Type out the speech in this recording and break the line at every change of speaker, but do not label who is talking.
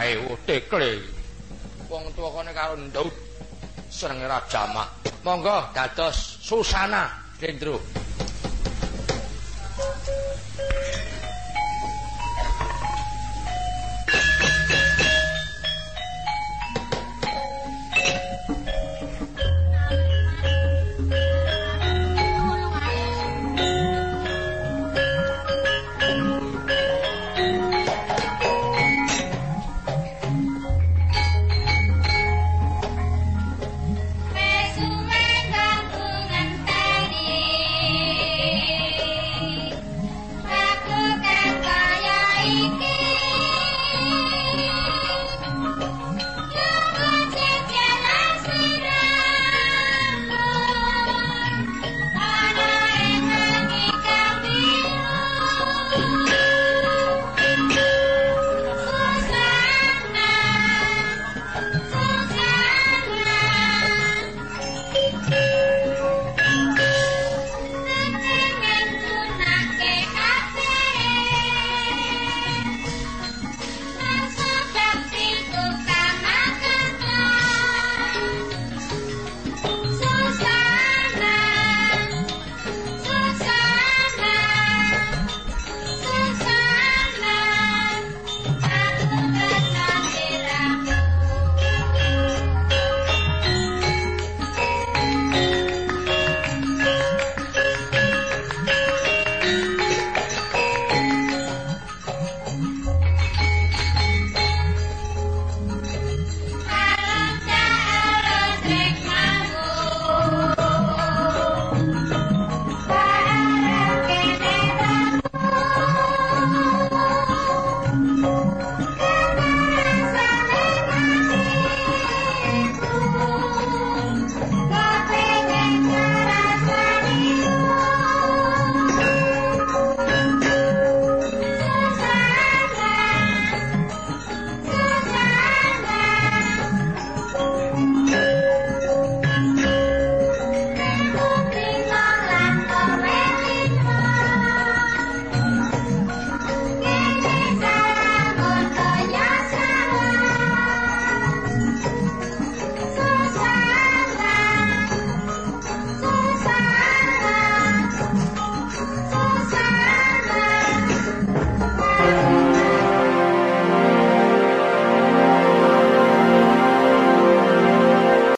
wae otekle wong tuwa kene karo ndut senenge ra jamak. Monggo dados susana gendro